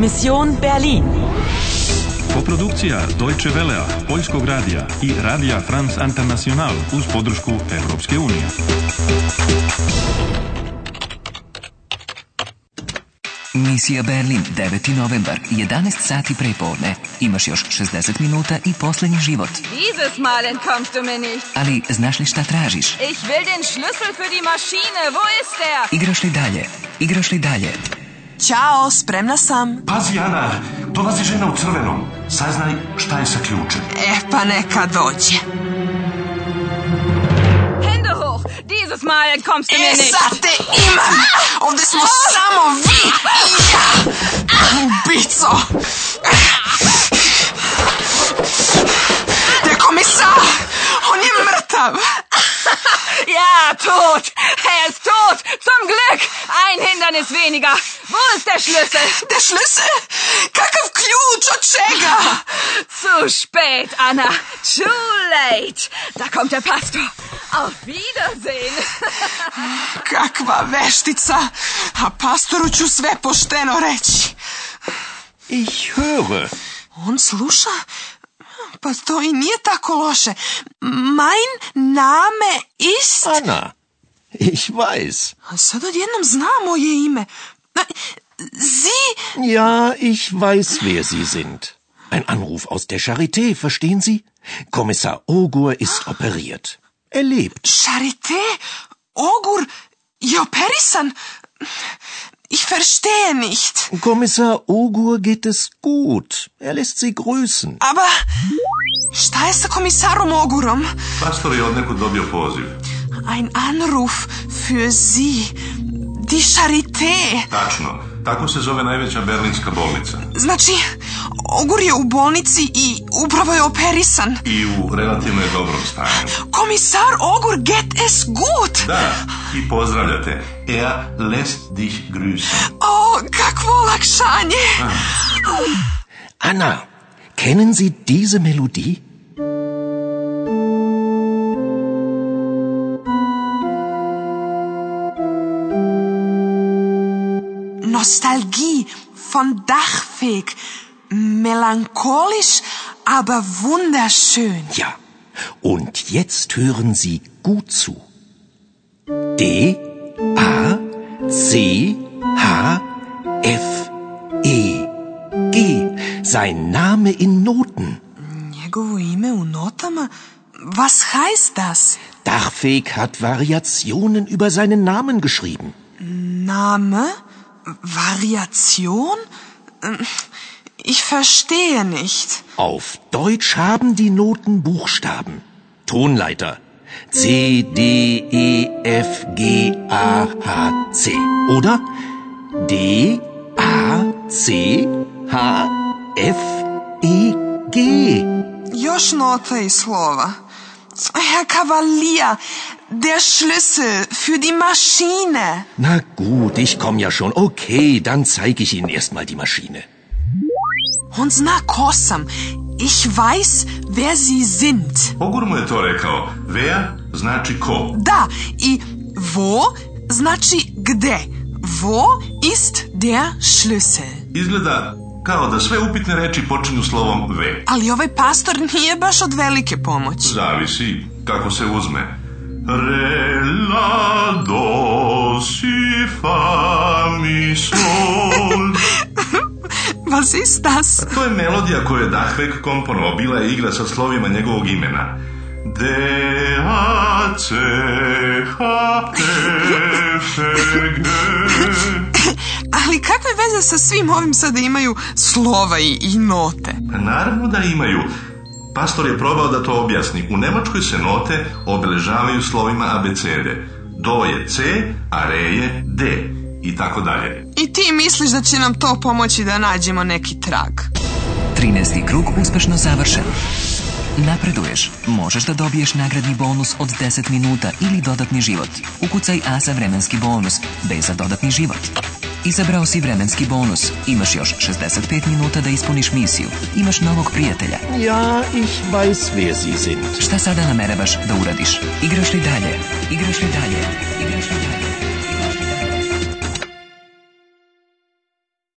Mission Berlin. Koprodukcija Deutsche Welle, Poljskog radija i Radija France International uz podršku Europske unije. Misija Berlin, 9. novembar, 11 sati prepodne. Imaš još 60 minuta i posljednji život. Dieses malen, entkommst du mir nicht. Ali znaš li šta tražiš? Ich will den Schlüssel für die Maschine, wo ist er? Igraš li dalje? Igraš li dalje? Ćao, spremna sam. Pazi, Ana, dolazi žena u crvenom. Saznaj šta je sa ključem. E, pa neka dođe. Hände hoch, dieses Mal kommst E, sad te imam. Ovdje smo samo vi i ja. Ubico. Der Kommissar, on je mrtav. ja, tot. Er tut! Ein Hindernis weniger. Wo ist der Schlüssel? Der Schlüssel? Kakav ključ od čega? Zu spät, Anna. Too late. Da kommt der Pastor. Auf Wiedersehen. Kakva veštica. A pastoru ću sve pošteno reći. Ich höre. On sluša? Pa to i nije tako loše. Mein Name ist... Anna. Ich weiß. Sie? E, ja, ich weiß, wer Sie sind. Ein Anruf aus der Charité, verstehen Sie? Kommissar Ogur ist operiert. Er lebt. Charité? Ogur? Jo Perisan? Ich verstehe nicht. Kommissar Ogur geht es gut. Er lässt sie grüßen. Aber... Šta je sa komisarom Ogurom? Pa skoro je od nekud Ein Anruf für Sie. Die Charité. Tačno. Tako se zove najveća berlinska bolnica. Znači, Ogur je u bolnici i upravo je operisan. I u relativno je dobrom stanju. Komisar Ogur, get es gut! Da, i pozdravljate. Er lässt dich grüßen. O, kakvo olakšanje! Ah. Anna, kennen Sie diese Melodie? Nostalgie, von Dachweg, melancholisch, aber wunderschön. Ja, und jetzt hören Sie gut zu. D, A, C, H, F, E, G. Sein Name in Noten. Njegovo ime u Was heißt das? Dachweg hat Variationen über seinen Namen geschrieben. Name? Variation? Ähm, ich verstehe nicht. Auf Deutsch haben die Noten Buchstaben. Tonleiter. C, D, E, F, G, A, H, C. Oder? D, A, C, H, F, E, G. Još nota i slova. Herr Kavalier, der Schlüssel für die Maschine. Na gut, ich komm ja schon. Okay, dann zeige ich Ihnen erstmal die Maschine. Und na kosam, ich weiß, wer Sie sind. mu je to rekao. Wer znači ko. Da, i wo znači gde. Wo ist der Schlüssel? Izgleda kao da sve upitne reči počinju slovom V. Ali ovaj pastor nije baš od velike pomoći. Zavisi kako se uzme. Brella si, fa mi sol. Pa to je melodija koju je Dahvek komponovao, bila je igra sa slovima njegovog imena. De a c h ali kakve veze sa svim ovim sada imaju slova i, i note? Pa naravno da imaju. Pastor je probao da to objasni. U Nemačkoj se note obeležavaju slovima abecede. Do je C, a re je D i tako dalje. I ti misliš da će nam to pomoći da nađemo neki trag? 13. krug uspešno završen. Napreduješ. Možeš da dobiješ nagradni bonus od 10 minuta ili dodatni život. Ukucaj A za vremenski bonus, B za dodatni život. Izabrao si vremenski bonus. Imaš još 65 minuta da ispuniš misiju. Imaš novog prijatelja. Ja, ich weiß wer sie sind. Šta sada nameravaš da uradiš? Igraš li dalje? Igraš li dalje? Igraš li dalje?